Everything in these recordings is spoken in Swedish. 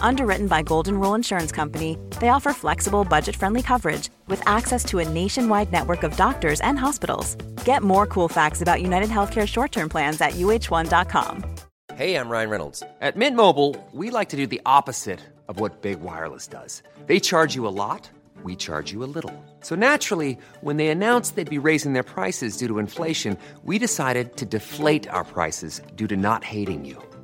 Underwritten by Golden Rule Insurance Company, they offer flexible, budget friendly coverage with access to a nationwide network of doctors and hospitals. Get more cool facts about United Healthcare short term plans at uh1.com. Hey, I'm Ryan Reynolds. At Mint Mobile, we like to do the opposite of what Big Wireless does. They charge you a lot, we charge you a little. So naturally, when they announced they'd be raising their prices due to inflation, we decided to deflate our prices due to not hating you.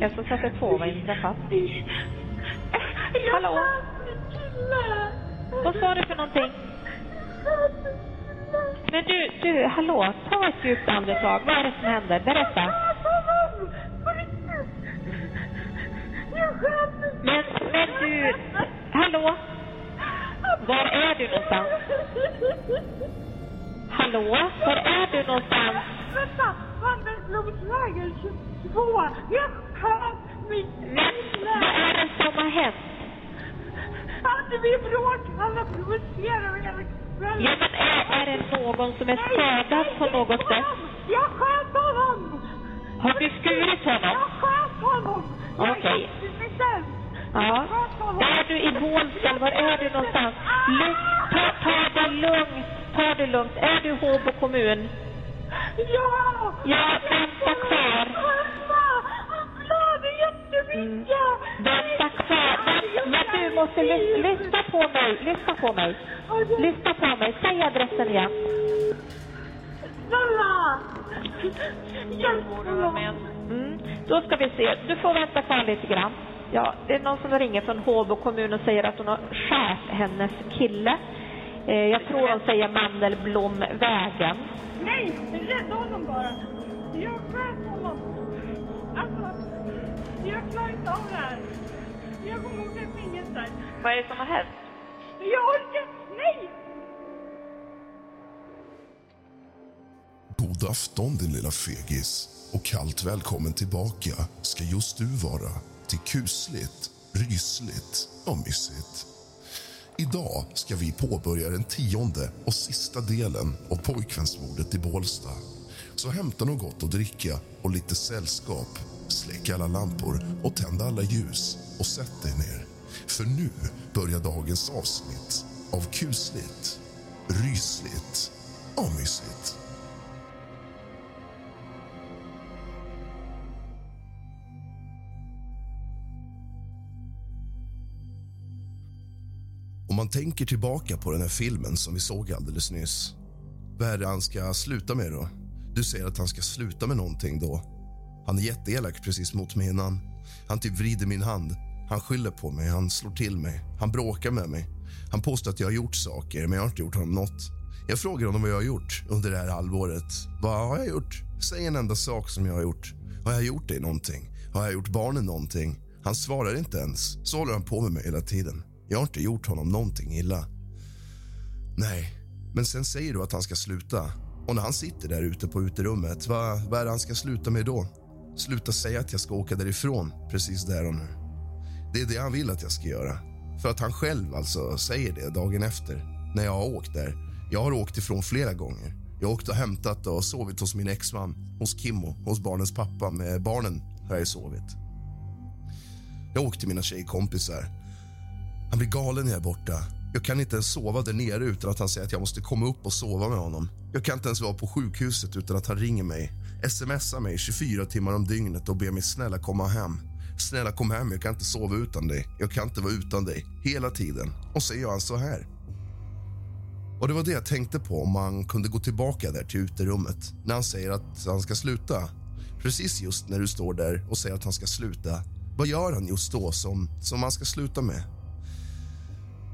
Jag ska sätta på vad inträffat. Hallå? Vad sa du för någonting? Men du, du, hallå, ta ett djupt andetag. Vad är det som händer? Berätta. Men, men du, hallå? Var är du någonstans? Hallå? Var är du någonstans? Vänta! Vandrarklubben 22! Jag sköt mitt vad är det som har hänt? Hade vi bråk? Alla provocerar mig hela kvällen. Ja, men är, är det någon som är skadad på något sätt? Jag sköt honom! Har du skurit honom? Jag sköt honom! Okej. Ja. Är du i Bålsta eller var är du någonstans? Lugn, ta, ta det lugnt. Ta det lugnt. Är du Håbo kommun? Ja! Ja, vänta kvar. Mamma! Han blöder jättemycket! Vänta kvar. Men, men du måste lys, lyssna på mig. Lyssna på mig. Lyssna på mig. Säg adressen igen. Snälla! Hjälp honom! Mm. Då ska vi se. Du får vänta kvar lite grann. Ja, det är någon som ringer från Håbo kommun och säger att hon har skärt hennes kille. Eh, jag tror hon säger Mandelblomvägen. Nej! Rädda honom bara! Jag sköt honom! Alltså, jag klarar inte av det här. Jag kommer åka i fängelse. Vad är det som har hänt? Jag orkar... Nej! God afton din lilla fegis och kallt välkommen tillbaka ska just du vara till kusligt, rysligt och mysigt. Idag ska vi påbörja den tionde och sista delen av pojkvänsmordet i Bålsta. Så hämta något gott att dricka och lite sällskap. Släck alla lampor och tänd alla ljus och sätt dig ner. För nu börjar dagens avsnitt av kusligt, rysligt och mysigt. Om man tänker tillbaka på den här filmen som vi såg alldeles nyss. Vad är det han ska sluta med då? Du säger att han ska sluta med någonting då. Han är jätteelak precis mot mig innan. Han typ vrider min hand. Han skyller på mig, han slår till mig, han bråkar med mig. Han påstår att jag har gjort saker, men jag har inte gjort honom något. Jag frågar honom vad jag har gjort under det här halvåret. Vad har jag gjort? Säg en enda sak som jag har gjort. Har jag gjort dig någonting? Har jag gjort barnen någonting? Han svarar inte ens. Så håller han på med mig hela tiden. Jag har inte gjort honom någonting illa. Nej, men sen säger du att han ska sluta. Och när han sitter där ute på uterummet, vad, vad är det han ska sluta med då? Sluta säga att jag ska åka därifrån precis där och nu. Det är det han vill att jag ska göra. För att han själv alltså säger det dagen efter när jag har åkt där. Jag har åkt ifrån flera gånger. Jag har åkt och hämtat och sovit hos min exman, hos Kimmo, hos barnens pappa. Med barnen har jag sovit. Jag åkte till mina tjejkompisar. Han blir galen när jag är borta. Jag kan inte ens sova där nere utan att han säger att jag måste komma upp och sova med honom. Jag kan inte ens vara på sjukhuset utan att han ringer mig, smsar mig 24 timmar om dygnet och ber mig snälla komma hem. Snälla kom hem, jag kan inte sova utan dig. Jag kan inte vara utan dig. Hela tiden. Och så gör han så här. Och det var det jag tänkte på om man kunde gå tillbaka där till uterummet när han säger att han ska sluta. Precis just när du står där och säger att han ska sluta. Vad gör han just då som, som han ska sluta med?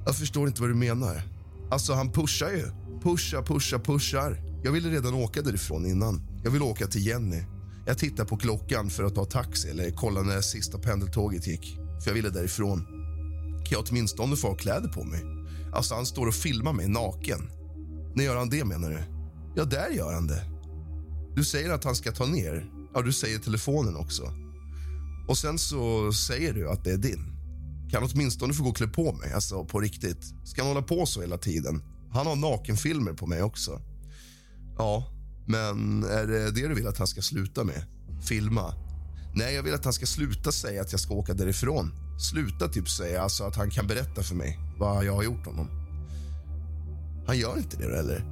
Jag förstår inte vad du menar. Alltså, han pushar ju. Pushar, pushar, pushar. Jag ville redan åka därifrån innan. Jag vill åka till Jenny. Jag tittar på klockan för att ta taxi eller kolla när sista pendeltåget gick. För jag ville därifrån. Kan jag åtminstone få ha kläder på mig? Alltså, han står och filmar mig naken. När gör han det, menar du? Ja, där gör han det. Du säger att han ska ta ner. Ja, du säger telefonen också. Och sen så säger du att det är din. Kan åtminstone få gå och klä på mig, alltså på riktigt. Ska han hålla på så hela tiden? Han har nakenfilmer på mig också. Ja, men är det det du vill att han ska sluta med? Filma? Nej, jag vill att han ska sluta säga att jag ska åka därifrån. Sluta typ säga alltså att han kan berätta för mig vad jag har gjort honom. Han gör inte det, eller?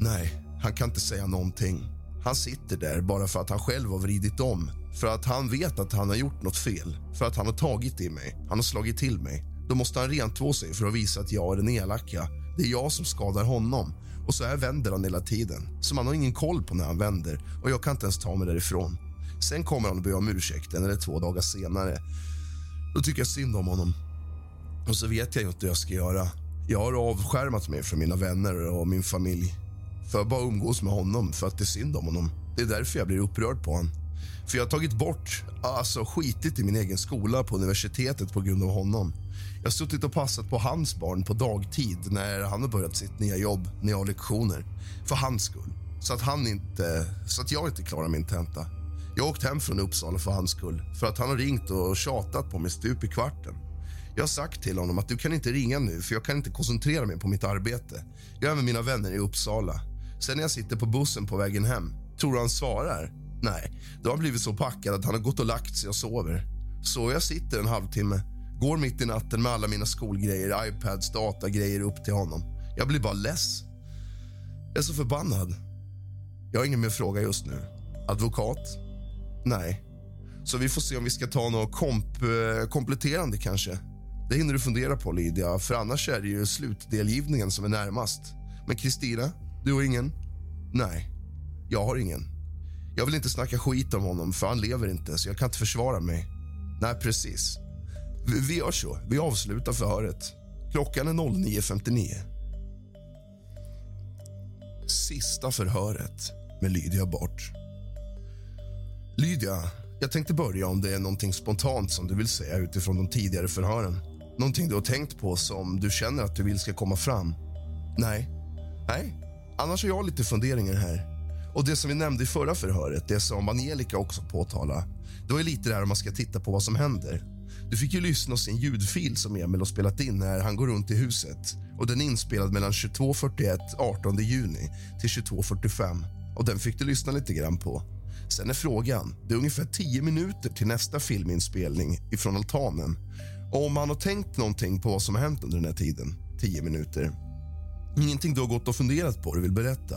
Nej, han kan inte säga någonting. Han sitter där bara för att han själv har vridit om. För att han vet att han har gjort nåt fel. För att han har tagit i mig. Han har slagit till mig. Då måste han rentvå sig för att visa att jag är den elaka. Det är jag som skadar honom. Och så här vänder han hela tiden. Så man har ingen koll på när han vänder. Och jag kan inte ens ta mig därifrån. Sen kommer han och ber om ursäkt en eller två dagar senare. Då tycker jag synd om honom. Och så vet jag inte hur jag ska göra. Jag har avskärmat mig från mina vänner och min familj för att bara umgås med honom, för att det är synd om honom. Det är därför jag blir upprörd på honom. För jag har tagit bort, alltså skitit i min egen skola på universitetet på grund av honom. Jag har suttit och passat på hans barn på dagtid när han har börjat sitt nya jobb, när jag har lektioner. För hans skull. Så att, han inte, så att jag inte klarar min tenta. Jag har åkt hem från Uppsala för hans skull. För att han har ringt och tjatat på mig stup i kvarten. Jag har sagt till honom att du kan inte ringa nu för jag kan inte koncentrera mig på mitt arbete. Jag är med mina vänner i Uppsala. Sen när jag sitter på bussen på vägen hem, tror du han svarar? Nej, då har han blivit så packad att han har gått och lagt sig och sover. Så jag sitter en halvtimme, går mitt i natten med alla mina skolgrejer, iPads, datagrejer upp till honom. Jag blir bara less. Jag är så förbannad. Jag har ingen mer fråga just nu. Advokat? Nej. Så vi får se om vi ska ta något komp eh, kompletterande kanske. Det hinner du fundera på, Lydia, för annars är det ju slutdelgivningen som är närmast. Men Kristina, du har ingen? Nej, jag har ingen. Jag vill inte snacka skit om honom, för han lever inte, så jag kan inte försvara mig. Nej, precis. Vi, vi gör så. Vi avslutar förhöret. Klockan är 09.59. Sista förhöret med Lydia Bart. Lydia, jag tänkte börja om det är någonting spontant som du vill säga utifrån de tidigare förhören. Någonting du har tänkt på som du känner att du vill ska komma fram. Nej. Nej, Annars har jag lite funderingar här. Och Det som vi nämnde i förra förhöret, det som Angelica också påtalade det var lite där om man ska titta på vad som händer. Du fick ju lyssna på sin ljudfil som Emil har spelat in när han går runt i huset. Och Den är inspelad mellan 22.41 18 juni till 22.45. Och Den fick du lyssna lite grann på. Sen är frågan, det är ungefär 10 minuter till nästa filminspelning ifrån altanen. Och om man har tänkt någonting på vad som har hänt under den här tiden, 10 minuter Ingenting du har gått och funderat på du vill berätta?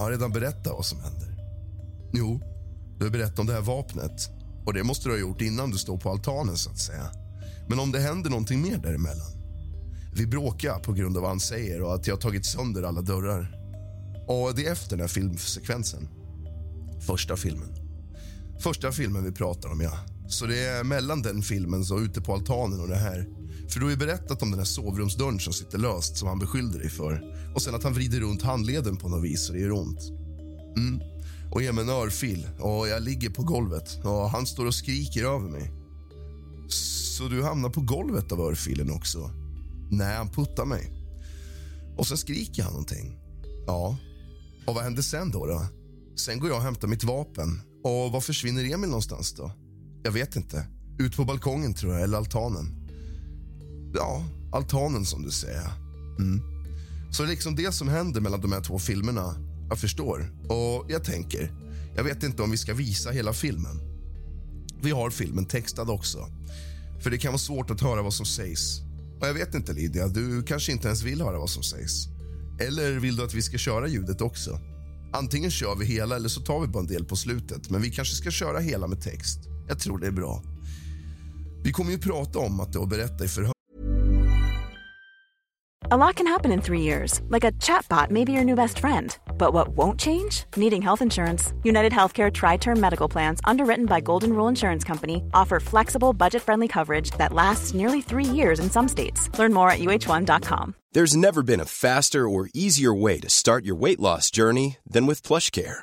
Jag har redan berättat vad som händer. Jo, du har berättat om det här vapnet. Och Det måste du ha gjort innan du står på altanen. så att säga. Men om det händer någonting mer däremellan? Vi bråkar på grund av vad han säger och att jag har tagit sönder alla dörrar. Och Det är efter den här filmsekvensen. Första filmen. Första filmen vi pratar om, ja. Så det är mellan den filmen så ute på altanen och det här. För du har ju berättat om den här sovrumsdörren som sitter löst som han beskyllde dig för. Och sen att han vrider runt handleden på något vis och det gör ont. Mm. Och ger mig en örfil och jag ligger på golvet och han står och skriker över mig. Så du hamnar på golvet av örfilen också? Nej, han puttar mig. Och sen skriker han någonting. Ja. Och vad händer sen då? då? Sen går jag och hämtar mitt vapen. Och var försvinner Emil någonstans då? Jag vet inte. Ut på balkongen, tror jag, eller altanen. Ja, altanen som du säger. Mm. Så det är liksom det som händer mellan de här två filmerna. Jag förstår. Och jag tänker, jag vet inte om vi ska visa hela filmen. Vi har filmen textad också. För det kan vara svårt att höra vad som sägs. Och jag vet inte Lydia, du kanske inte ens vill höra vad som sägs. Eller vill du att vi ska köra ljudet också? Antingen kör vi hela eller så tar vi bara en del på slutet. Men vi kanske ska köra hela med text. Jag tror det är bra. Vi kommer ju prata om att det och berätta i förhör A lot can happen in three years, like a chatbot may be your new best friend. But what won't change? Needing health insurance. United Healthcare Tri Term Medical Plans, underwritten by Golden Rule Insurance Company, offer flexible, budget friendly coverage that lasts nearly three years in some states. Learn more at uh1.com. There's never been a faster or easier way to start your weight loss journey than with PlushCare.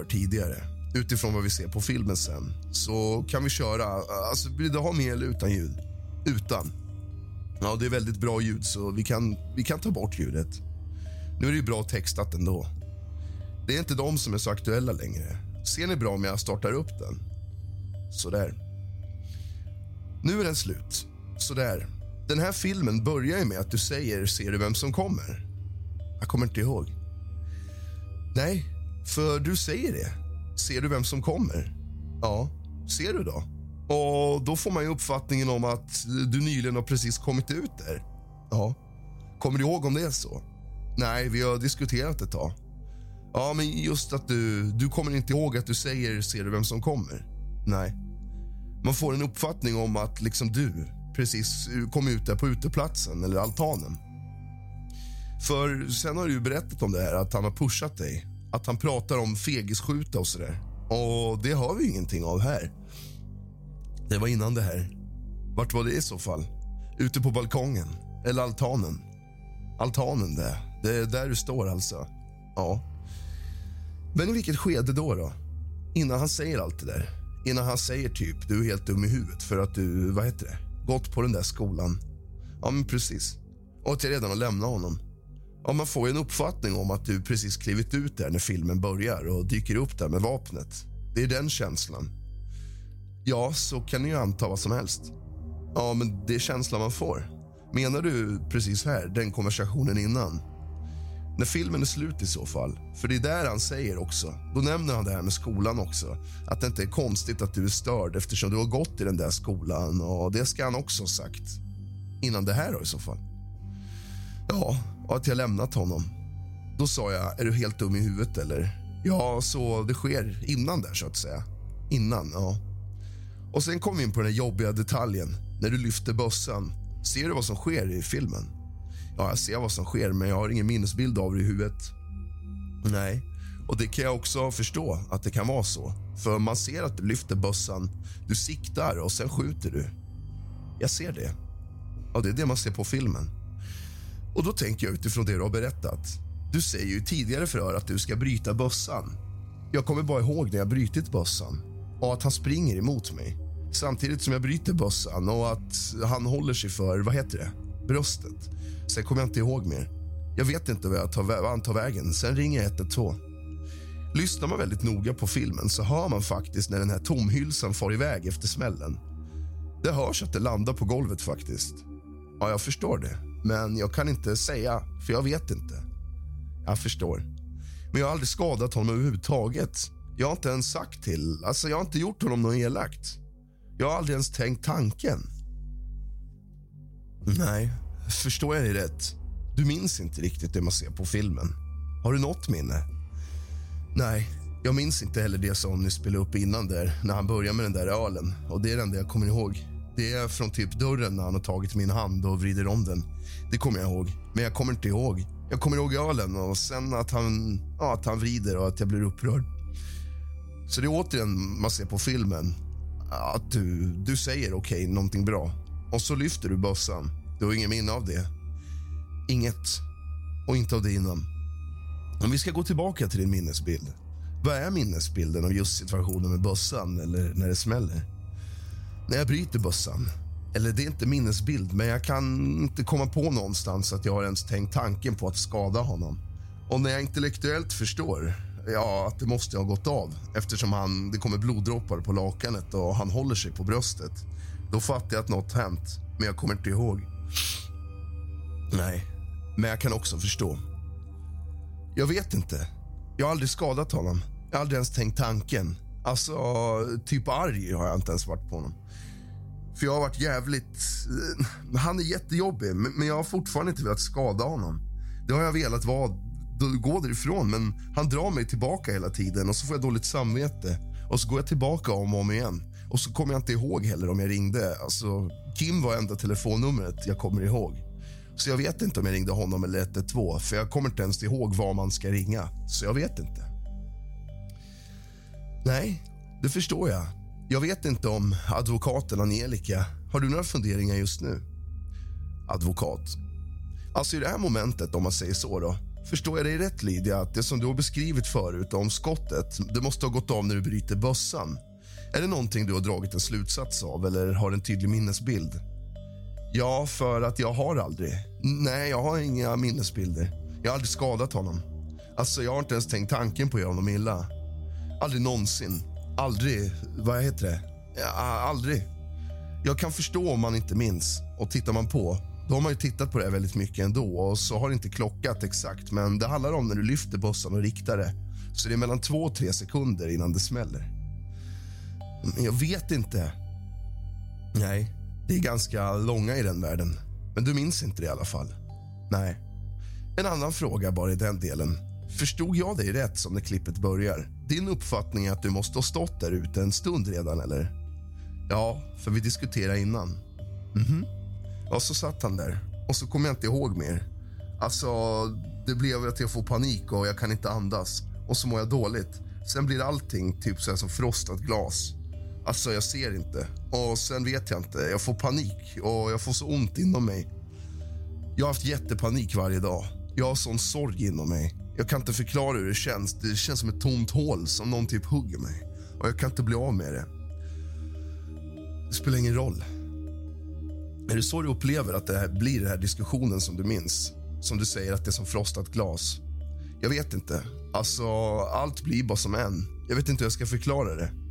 Tidigare. Utifrån vad vi ser på filmen sen så kan vi köra, alltså vill du ha med eller utan ljud? Utan. Ja, det är väldigt bra ljud så vi kan, vi kan ta bort ljudet. Nu är det ju bra textat ändå. Det är inte de som är så aktuella längre. Ser ni bra om jag startar upp den? Sådär. Nu är den slut. Sådär. Den här filmen börjar ju med att du säger “Ser du vem som kommer?” Jag kommer inte ihåg. Nej, för du säger det. Ser du vem som kommer? Ja, ser du då? Och Då får man ju uppfattningen om att du nyligen har precis kommit ut där. Ja. Kommer du ihåg om det är så? Nej, vi har diskuterat ett tag. Ja, men just att du, du kommer inte ihåg att du säger “ser du vem som kommer”? Nej. Man får en uppfattning om att liksom du precis kom ut där på uteplatsen eller altanen. För sen har du berättat om det här, att han har pushat dig. Att han pratar om fegisskjuta och sådär. Och det har vi ingenting av här. Det var innan det här. Vart var det i så fall? Ute på balkongen? Eller altanen? Altanen, det. Det är där du står alltså. Ja. Men i vilket skede då? då? Innan han säger allt det där. Innan han säger typ du är helt dum i huvudet för att du, vad heter det, gått på den där skolan. Ja, men precis. Och att jag redan har lämnat honom. Ja, man får en uppfattning om att du precis klivit ut där när filmen börjar och dyker upp där med vapnet. Det är den känslan. Ja, så kan ni ju anta vad som helst. Ja, men det är känslan man får. Menar du precis här, den konversationen innan? När filmen är slut i så fall. För det är där han säger också. Då nämner han det här med skolan också. Att det inte är konstigt att du är störd eftersom du har gått i den där skolan. Och Det ska han också ha sagt. Innan det här då i så fall. Ja, och att jag lämnat honom. Då sa jag, är du helt dum i huvudet eller? Ja, så det sker innan där så att säga. Innan, ja. Och sen kom vi in på den jobbiga detaljen när du lyfter bössan. Ser du vad som sker i filmen? Ja, jag ser vad som sker, men jag har ingen minnesbild av det i huvudet. Nej, och det kan jag också förstå att det kan vara så. För man ser att du lyfter bössan, du siktar och sen skjuter du. Jag ser det. Ja, det är det man ser på filmen. Och då tänker jag utifrån det du har berättat. Du säger ju tidigare förhör att du ska bryta bössan. Jag kommer bara ihåg när jag brutit bössan och att han springer emot mig samtidigt som jag bryter bössan och att han håller sig för, vad heter det, bröstet. Sen kommer jag inte ihåg mer. Jag vet inte vad, jag tar, vad han tar vägen. Sen ringer jag 112. Lyssnar man väldigt noga på filmen så hör man faktiskt när den här tomhylsan far iväg efter smällen. Det hörs att det landar på golvet faktiskt. Ja, jag förstår det. Men jag kan inte säga, för jag vet inte. Jag förstår. Men jag har aldrig skadat honom överhuvudtaget. Jag har inte ens sagt till. Alltså, jag har inte gjort honom något elakt. Jag har aldrig ens tänkt tanken. Nej, förstår jag dig rätt? Du minns inte riktigt det man ser på filmen. Har du något minne? Nej, jag minns inte heller det som ni spelade upp innan där, när han började med den där ölen. Och det är det enda jag kommer ihåg. Det är från typ dörren när han har tagit min hand och vrider om den. Det kommer jag ihåg, men jag kommer inte ihåg. Jag kommer ihåg ölen och sen att han, ja, att han vrider och att jag blir upprörd. Så det är återigen man ser på filmen att du, du säger okej, okay, någonting bra. Och så lyfter du bössan. Du har inget minne av det. Inget. Och inte av det innan. Om vi ska gå tillbaka till din minnesbild. Vad är minnesbilden av just situationen med bössan eller när det smäller? När jag bryter bössan. Eller det är inte minnesbild, men jag kan inte komma på någonstans att jag har ens tänkt tanken på att skada honom. Och när jag intellektuellt förstår, ja, att det måste ha gått av eftersom han, det kommer bloddroppar på lakanet och han håller sig på bröstet. Då fattar jag att något hänt, men jag kommer inte ihåg. Nej, men jag kan också förstå. Jag vet inte. Jag har aldrig skadat honom. Jag har aldrig ens tänkt tanken. Alltså, typ arg har jag inte ens varit på honom. För jag har varit jävligt... Eh, han är jättejobbig, men jag har fortfarande inte velat skada honom. Det har jag velat vara, gå därifrån, men han drar mig tillbaka hela tiden och så får jag dåligt samvete. Och så går jag tillbaka om och om igen. Och så kommer jag inte ihåg heller om jag ringde. Alltså, Kim var enda telefonnumret jag kommer ihåg. Så jag vet inte om jag ringde honom eller 112, för jag kommer inte ens ihåg var man ska ringa. Så jag vet inte. Nej, det förstår jag. Jag vet inte om advokaten Angelica... Har du några funderingar just nu? Advokat. Alltså i det här momentet, om man säger så då. Förstår jag dig rätt, Lydia, att det som du har beskrivit förut om skottet, det måste ha gått av när du bryter bössan? Är det någonting du har dragit en slutsats av eller har en tydlig minnesbild? Ja, för att jag har aldrig. Nej, jag har inga minnesbilder. Jag har aldrig skadat honom. Alltså, jag har inte ens tänkt tanken på att göra honom illa. Aldrig någonsin. Aldrig. Vad heter det? Ja, aldrig. Jag kan förstå om man inte minns. Och tittar man på, då har man ju tittat på det väldigt mycket ändå. Och så har det inte klockat exakt, men det handlar om när du lyfter bössan och riktar det. Så det är mellan två och tre sekunder innan det smäller. Men jag vet inte. Nej, det är ganska långa i den världen. Men du minns inte det i alla fall. Nej. En annan fråga bara i den delen. Förstod jag dig rätt som när klippet börjar? Din uppfattning är att du måste ha stått där ute en stund redan, eller? Ja, för vi diskuterade innan. Mhm. Mm ja, så satt han där. Och så kommer jag inte ihåg mer. Alltså, det blev att jag får panik och jag kan inte andas. Och så mår jag dåligt. Sen blir allting typ så som frostat glas. Alltså, jag ser inte. Och sen vet jag inte. Jag får panik och jag får så ont inom mig. Jag har haft jättepanik varje dag. Jag har sån sorg inom mig. Jag kan inte förklara hur det känns. Det känns som ett tomt hål som någon typ hugger mig. Och jag kan inte bli av med det. Det spelar ingen roll. Är det så du upplever att det här blir den här diskussionen som du minns? Som du säger att det är som frostat glas. Jag vet inte. Alltså, allt blir bara som en. Jag vet inte hur jag ska förklara det.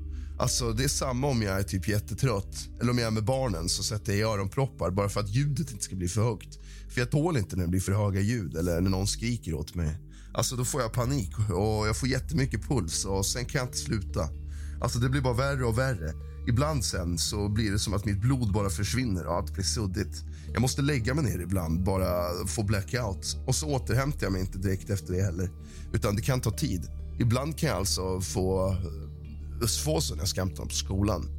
Alltså, det är samma om jag är typ jättetrött eller om jag är med barnen så sätter jag i öronproppar bara för att ljudet inte ska bli för högt. För jag tål inte när det blir för höga ljud eller när någon skriker åt mig. Alltså då får jag panik och jag får jättemycket puls och sen kan jag inte sluta. Alltså det blir bara värre och värre. Ibland sen så blir det som att mitt blod bara försvinner och allt blir suddigt. Jag måste lägga mig ner ibland, bara få blackout. Och så återhämtar jag mig inte direkt efter det heller. Utan det kan ta tid. Ibland kan jag alltså få jag ska hämta på skolan.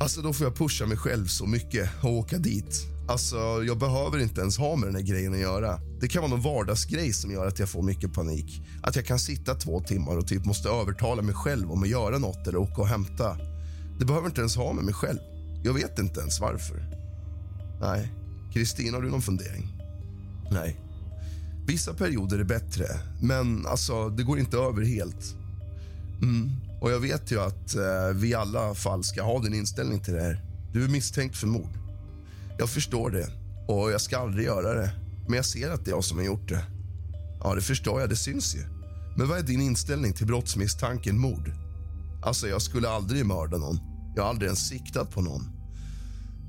Alltså då får jag pusha mig själv så mycket och åka dit. Alltså, jag behöver inte ens ha med den här grejen att göra. Det kan vara någon vardagsgrej som gör att jag får mycket panik. Att jag kan sitta två timmar och typ måste övertala mig själv om att göra något eller åka och hämta. Det behöver inte ens ha med mig själv. Jag vet inte ens varför. Nej. Kristin, har du någon fundering? Nej. Vissa perioder är bättre, men alltså, det går inte över helt. Mm. Och jag vet ju att eh, vi i alla fall ska ha din inställning till det här. Du är misstänkt för mord. Jag förstår det och jag ska aldrig göra det. Men jag ser att det är jag som har gjort det. Ja, det förstår jag. Det syns ju. Men vad är din inställning till brottsmisstanken mord? Alltså, jag skulle aldrig mörda någon. Jag har aldrig ens siktat på någon.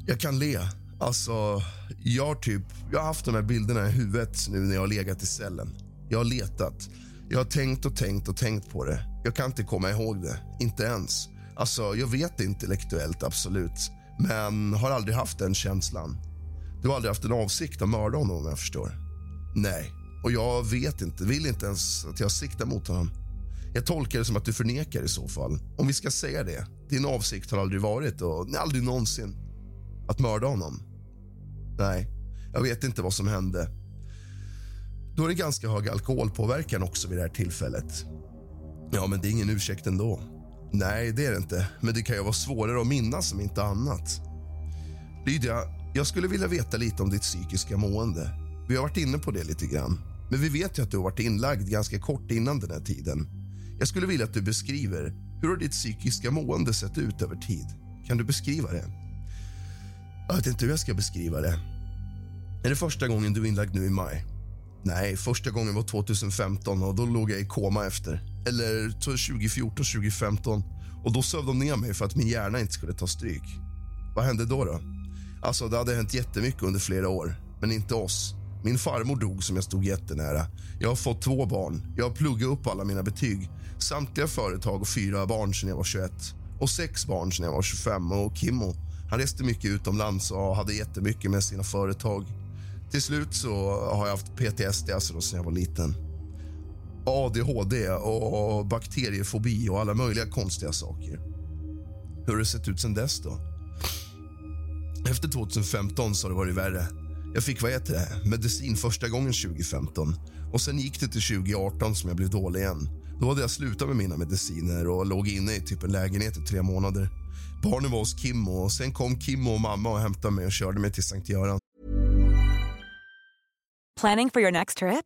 Jag kan le. Alltså, jag har typ... Jag har haft de här bilderna i huvudet nu när jag har legat i cellen. Jag har letat. Jag har tänkt och tänkt och tänkt på det. Jag kan inte komma ihåg det. Inte ens. Alltså, jag vet det intellektuellt, absolut. Men har aldrig haft den känslan. Du har aldrig haft en avsikt att mörda honom om jag förstår? Nej, och jag vet inte, vill inte ens att jag siktar mot honom. Jag tolkar det som att du förnekar i så fall. Om vi ska säga det. Din avsikt har aldrig varit, och aldrig någonsin, att mörda honom. Nej, jag vet inte vad som hände. Då är det ganska hög alkoholpåverkan också vid det här tillfället. Ja, men det är ingen ursäkt ändå. Nej, det är det inte. Men det kan ju vara svårare att minnas som inte annat. Lydia, jag skulle vilja veta lite om ditt psykiska mående. Vi har varit inne på det lite grann. Men vi vet ju att du har varit inlagd ganska kort innan den här tiden. Jag skulle vilja att du beskriver hur har ditt psykiska mående sett ut över tid. Kan du beskriva det? Jag vet inte hur jag ska beskriva det. Är det första gången du är inlagd nu i maj? Nej, första gången var 2015 och då låg jag i koma efter. Eller 2014, 2015 och då sövde de ner mig för att min hjärna inte skulle ta stryk. Vad hände då? då? Alltså, det hade hänt jättemycket under flera år, men inte oss. Min farmor dog som jag stod jättenära. Jag har fått två barn. Jag har pluggat upp alla mina betyg. Samtliga företag och fyra barn sedan jag var 21. Och sex barn sedan jag var 25. Och Kimmo, han reste mycket utomlands och hade jättemycket med sina företag. Till slut så har jag haft PTSD alltså sedan jag var liten. ADHD och bakteriefobi och alla möjliga konstiga saker. Hur har det sett ut sen dess då? Efter 2015 så har det varit värre. Jag fick vad heter det, medicin första gången 2015 och sen gick det till 2018 som jag blev dålig igen. Då hade jag slutat med mina mediciner och låg inne i typ en lägenhet i tre månader. Barnen var hos Kimmo och sen kom Kimmo och mamma och hämtade mig och körde mig till Sankt Göran. Planning for your next trip?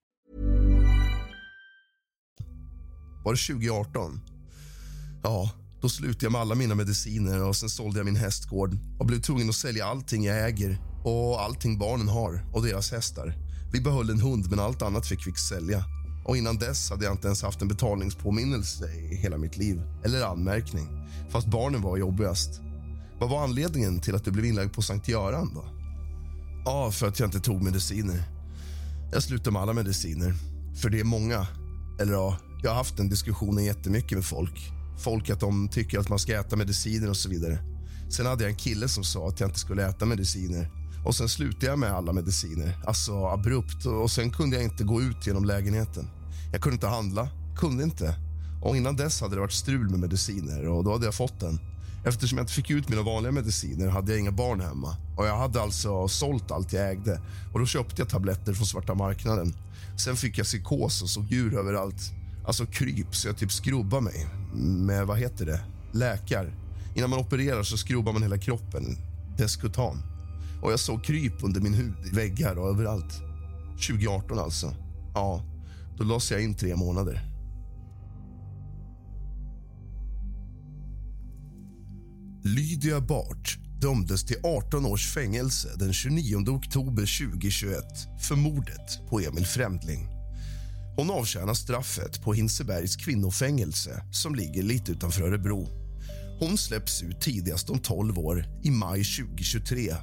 Var det 2018? Ja, då slutade jag med alla mina mediciner och sen sålde jag min hästgård och blev tvungen att sälja allting jag äger och allting barnen har och deras hästar. Vi behöll en hund, men allt annat fick vi sälja. Och innan dess hade jag inte ens haft en betalningspåminnelse i hela mitt liv. Eller anmärkning. Fast barnen var jobbigast. Vad var anledningen till att du blev inlagd på Sankt Göran då? Ja, för att jag inte tog mediciner. Jag slutade med alla mediciner. För det är många. Eller ja, jag har haft den diskussionen jättemycket med folk. Folk att de tycker att man ska äta mediciner och så vidare. Sen hade jag en kille som sa att jag inte skulle äta mediciner. Och Sen slutade jag med alla mediciner, alltså abrupt. Och Sen kunde jag inte gå ut genom lägenheten. Jag kunde inte handla, kunde inte. Och Innan dess hade det varit strul med mediciner och då hade jag fått den. Eftersom jag inte fick ut mina vanliga mediciner hade jag inga barn hemma. Och Jag hade alltså sålt allt jag ägde. Och Då köpte jag tabletter från svarta marknaden. Sen fick jag psykos och såg djur överallt. Alltså kryp, så jag typ skrubbar mig med, vad heter det, läkar. Innan man opererar så skrubbar man hela kroppen, Deskutan. Och jag såg kryp under min hud, i väggar och överallt. 2018 alltså. Ja, då lades jag in tre månader. Lydia Bart dömdes till 18 års fängelse den 29 oktober 2021 för mordet på Emil Främdling. Hon avtjänar straffet på Hinsebergs kvinnofängelse som ligger lite utanför Örebro. Hon släpps ut tidigast om 12 år, i maj 2023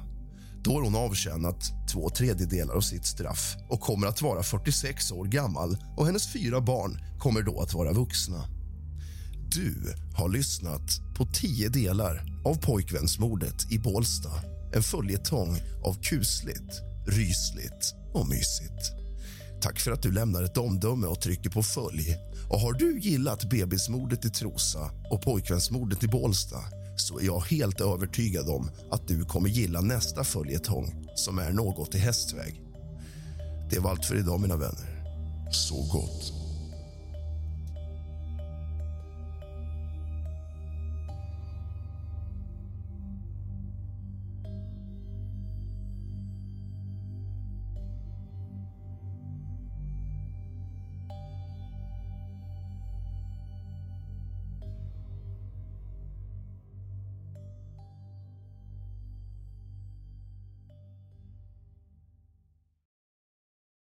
då har hon avtjänat två tredjedelar av sitt straff och kommer att vara 46 år gammal och hennes fyra barn kommer då att vara vuxna. Du har lyssnat på tio delar av pojkvänsmordet i Bålsta. En följetong av kusligt, rysligt och mysigt. Tack för att du lämnar ett omdöme och trycker på följ. Och Har du gillat bebismordet i Trosa och pojkvänsmordet i Bålsta så är jag helt övertygad om att du kommer gilla nästa följetong som är något i hästväg. Det var allt för idag, mina vänner. Så gott.